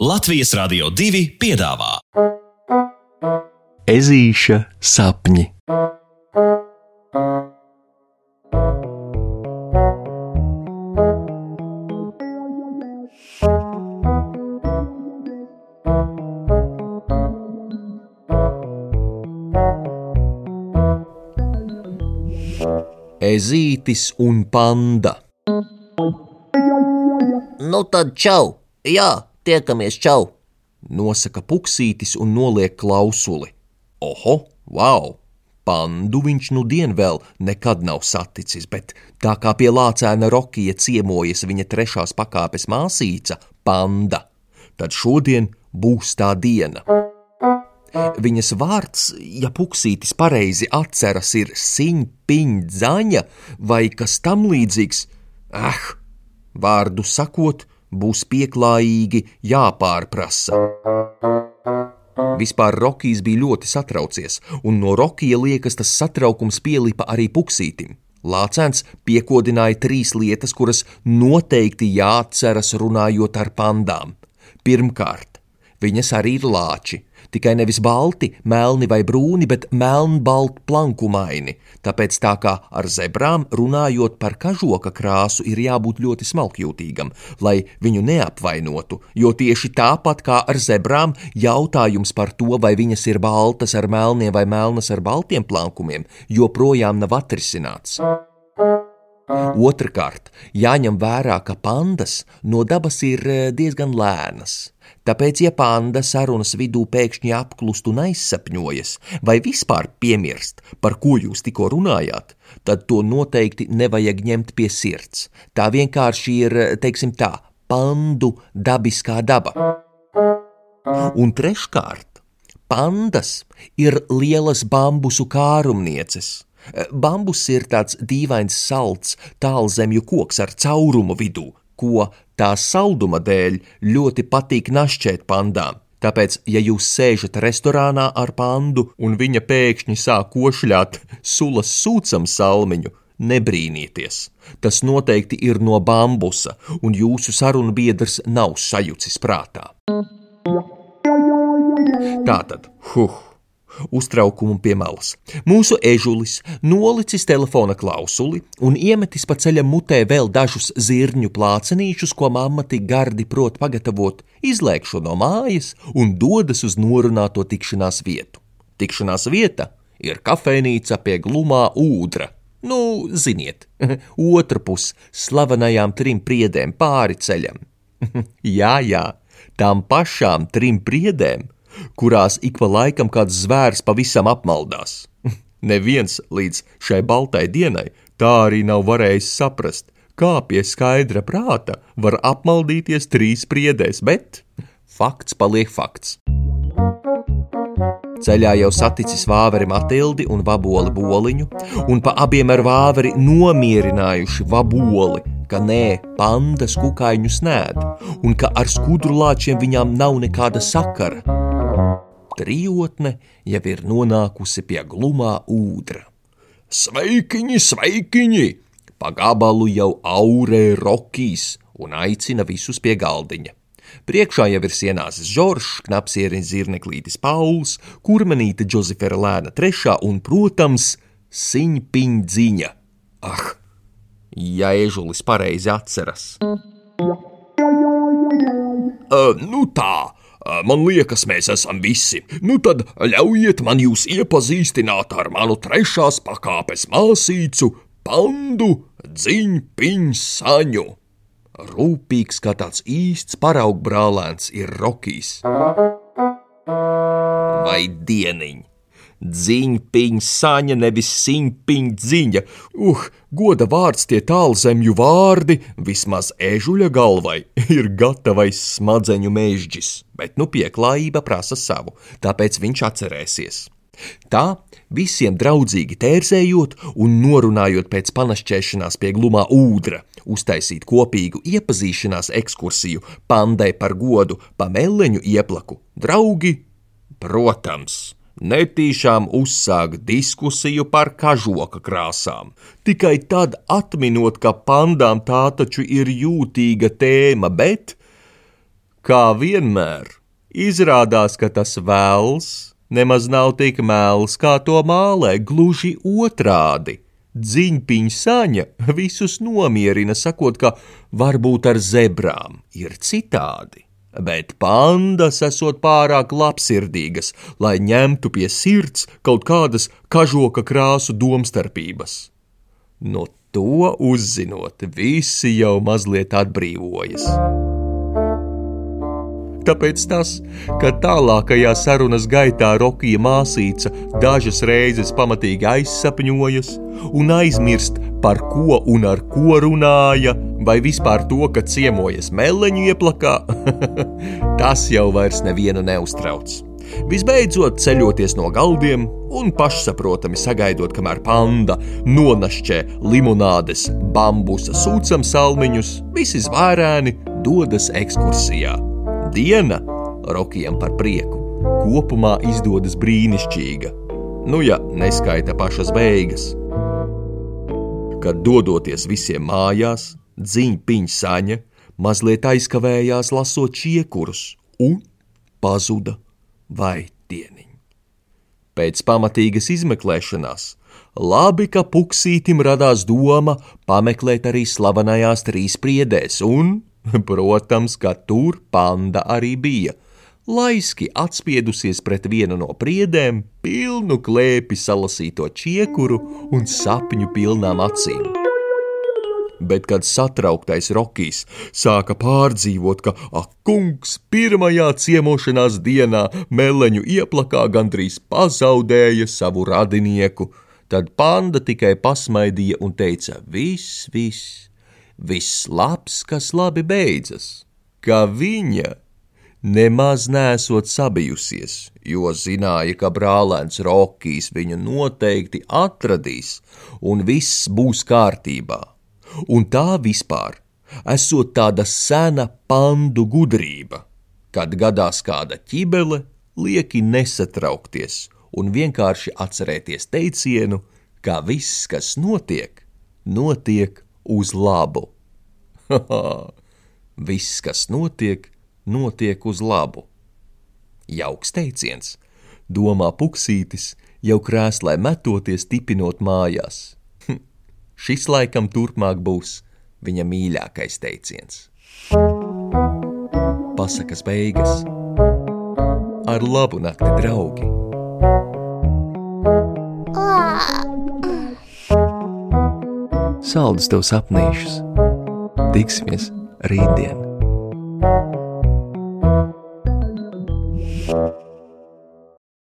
Latvijas Rādio 2 piedāvā Ezīša sapņi. Ezītis un panda. Nu tad čau! Jā, tiekamies čau! Nosaka puksītis un noliek klausuli. Oho, wow! Pandu viņš nu dien vēl nekad nav saticis, bet tā kā pie lācēna Rokija ciemojas viņa trešās pakāpes māsīca, panda, tad šodien būs tā diena. Viņas vārds, ja puksītis pareizi atceras, ir siņpiņdzaņa vai kas tam līdzīgs. Ah, vārdu sakot, būs pieklājīgi jāpārprasa. Vispār Rokijs bija ļoti satraucies, un no Rokija liekas tas satraukums pielipa arī puksītim. Lācēns piekodināja trīs lietas, kuras noteikti jāatceras runājot ar pandām. Pirmkārt, viņas arī ir lāči, tikai nevis balti, melni vai brūni, bet melnbalti plankumaini. Tāpēc tā kā ar zebrām runājot par kažoka krāsu ir jābūt ļoti smalkjūtīgam, lai viņu neapvainotu, jo tieši tāpat kā ar zebrām jautājums par to, vai viņas ir baltas ar melniem vai melnas ar baltiem plankumiem, joprojām nav atrisināts. Otrakārt, jāņem vērā, ka pandas no dabas ir eh, diezgan lēnas. Tāpēc, ja panda sarunas vidū pēkšņi apklust un aizsapņojas, vai vispār piemirst, par ko jūs tikko runājāt, tad to noteikti nevajag ņemt pie sirds. Tā vienkārši ir, teiksim tā, pandu dabiskā daba. Un treškārt, pandas ir lielas bambusu kārumnieces. Bambus ir tāds dīvains salds, tālzemju koks ar caurumu vidū, ko tā salduma dēļ ļoti patīk našķēt pandām. Tāpēc, ja jūs sēžat restorānā ar pandu un viņa pēkšņi sāk košļāt sulas sūcam salmiņu, nebrīnieties. Tas noteikti ir no bambusa, un jūsu sarunu biedrs nav sajucis prātā. Tātad, huh! Uztraukumu pie malas. Mūsu ežulis nolicis telefona klausuli un iemetis pa ceļam mutē vēl dažus zirņu plācenīšus, ko mamma tik gardi prot pagatavot, izlēkšu no mājas un dodas uz norunāto tikšanās vietu. Tikšanās vieta ir kafejnīca pie glumā ūdra. Nu, ziniet, otra puse slavenajām trim priedēm pāri ceļam. jā, jā, tām pašām trim priedēm kurās ik pa laikam kāds zvērs pavisam apmaldās. Neviens līdz šai baltai dienai tā arī nav varējis saprast, kā pie skaidra prāta var apmaldīties trīs priedēs, bet fakts paliek fakts. Ceļā jau saticis vāveri Matildi un vaboli boliņu, un pa abiem ar vāveri nomierinājuši vaboli, ka nē, pandas kukaiņus nēd, un ka ar skudru lāčiem viņām nav nekāda sakara trijotne jau ir nonākusi pie glumā ūdra. Sveikiņi, sveikiņi! Pagabalu jau aurē rokīs un aicina visus pie galdiņa. Priekšā jau ir sienāzis Žoržs, knapsieris zirneklītis Pauls, kurmenīte Džozefera Lēna trešā un, protams, siņpiņdziņa. Ah, ja ežulis pareizi atceras. Uh, nu tā, Man liekas, mēs esam visi. Nu tad ļaujiet man jūs iepazīstināt ar manu trešās pakāpes māsīcu, pandu dziņpiņu saņu. Rūpīgs kā tāds īsts paraugbrālēns ir Rokijs. Vai dieniņ! Dziņpiņa saņa, nevis siņpiņa dziņa. Uh, goda vārds tie tālzemju vārdi, vismaz ežuļa galvai, ir gatavais smadzeņu mežģis, bet nu pieklājība prasa savu, tāpēc viņš atcerēsies. Tā visiem draudzīgi tērzējot un norunājot pēc panašķēšanās pie glumā ūdra, uztaisīt kopīgu iepazīšanās ekskursiju pandai par godu pa meleņu ieplaku. Draugi, protams! Netīšām uzsākt diskusiju par kažoka krāsām. Tikai tad atminot, ka pandām tā taču ir jūtīga tēma, bet Kā vienmēr, izrādās, ka tas vēls nemaz nav tik mēls, kā to mālē, gluži otrādi. Dziņpiņa saņa visus nomierina, sakot, ka varbūt ar zebrām ir citādi. Bet pandas esot pārāk labsirdīgas, lai ņemtu pie sirds kaut kādas kažoka krāsu domstarpības. No to uzzinot, visi jau mazliet atbrīvojas. Tāpēc tas, ka tālākajā sarunas gaitā Rokija māsīca dažas reizes pamatīgi aizsapņojas un aizmirst, par ko un ar ko runāja, vai vispār to, ka ciemojas meleņu ieplakā, tas jau vairs nevienu neuztrauc. Visbeidzot, ceļoties no galdiem un pašsaprotami sagaidot, kamēr panda nonašķē limonādes, bambusa sūcam salmiņus, visi zvērēni dodas ekskursijā diena Rokijam par prieku. Kopumā izdodas brīnišķīga, nu ja neskaita pašas beigas. Kad dodoties visiem mājās, dziņpiņa saņa mazliet aizkavējās lasot čiekurus un pazuda vaitieniņi. Pēc pamatīgas izmeklēšanās labi, ka puksītim radās doma pameklēt arī slavenajās trīs priedēs un Protams, ka tur panda arī bija. Laiski atspiedusies pret vienu no priedēm, pilnu klēpi salasīto čiekuru un sapņu pilnām acīm. Bet, kad satrauktais Rokijs sāka pārdzīvot, ka ak, kungs pirmajā ciemošanās dienā meleņu ieplakā gandrīz pazaudēja savu radinieku, tad panda tikai pasmaidīja un teica: Viss, viss, viss labs, kas labi beidzas, ka viņa nemaz nesot sabijusies, jo zināja, ka brālēns Rokijs viņu noteikti atradīs un viss būs kārtībā. Un tā vispār esot tāda sena pandu gudrība, kad gadās kāda ķibele, lieki nesatraukties un vienkārši atcerēties teicienu, ka viss, kas notiek, notiek uz labu. Viss, kas notiek, notiek uz labu. Jauks teiciens, domā puksītis, jau krēslē metoties tipinot mājās. Šis laikam turpmāk būs viņa mīļākais teiciens. Pasakas beigas ar labu nakti, draugi! Saldus tev sapnīšus! Tiksimies rītdien!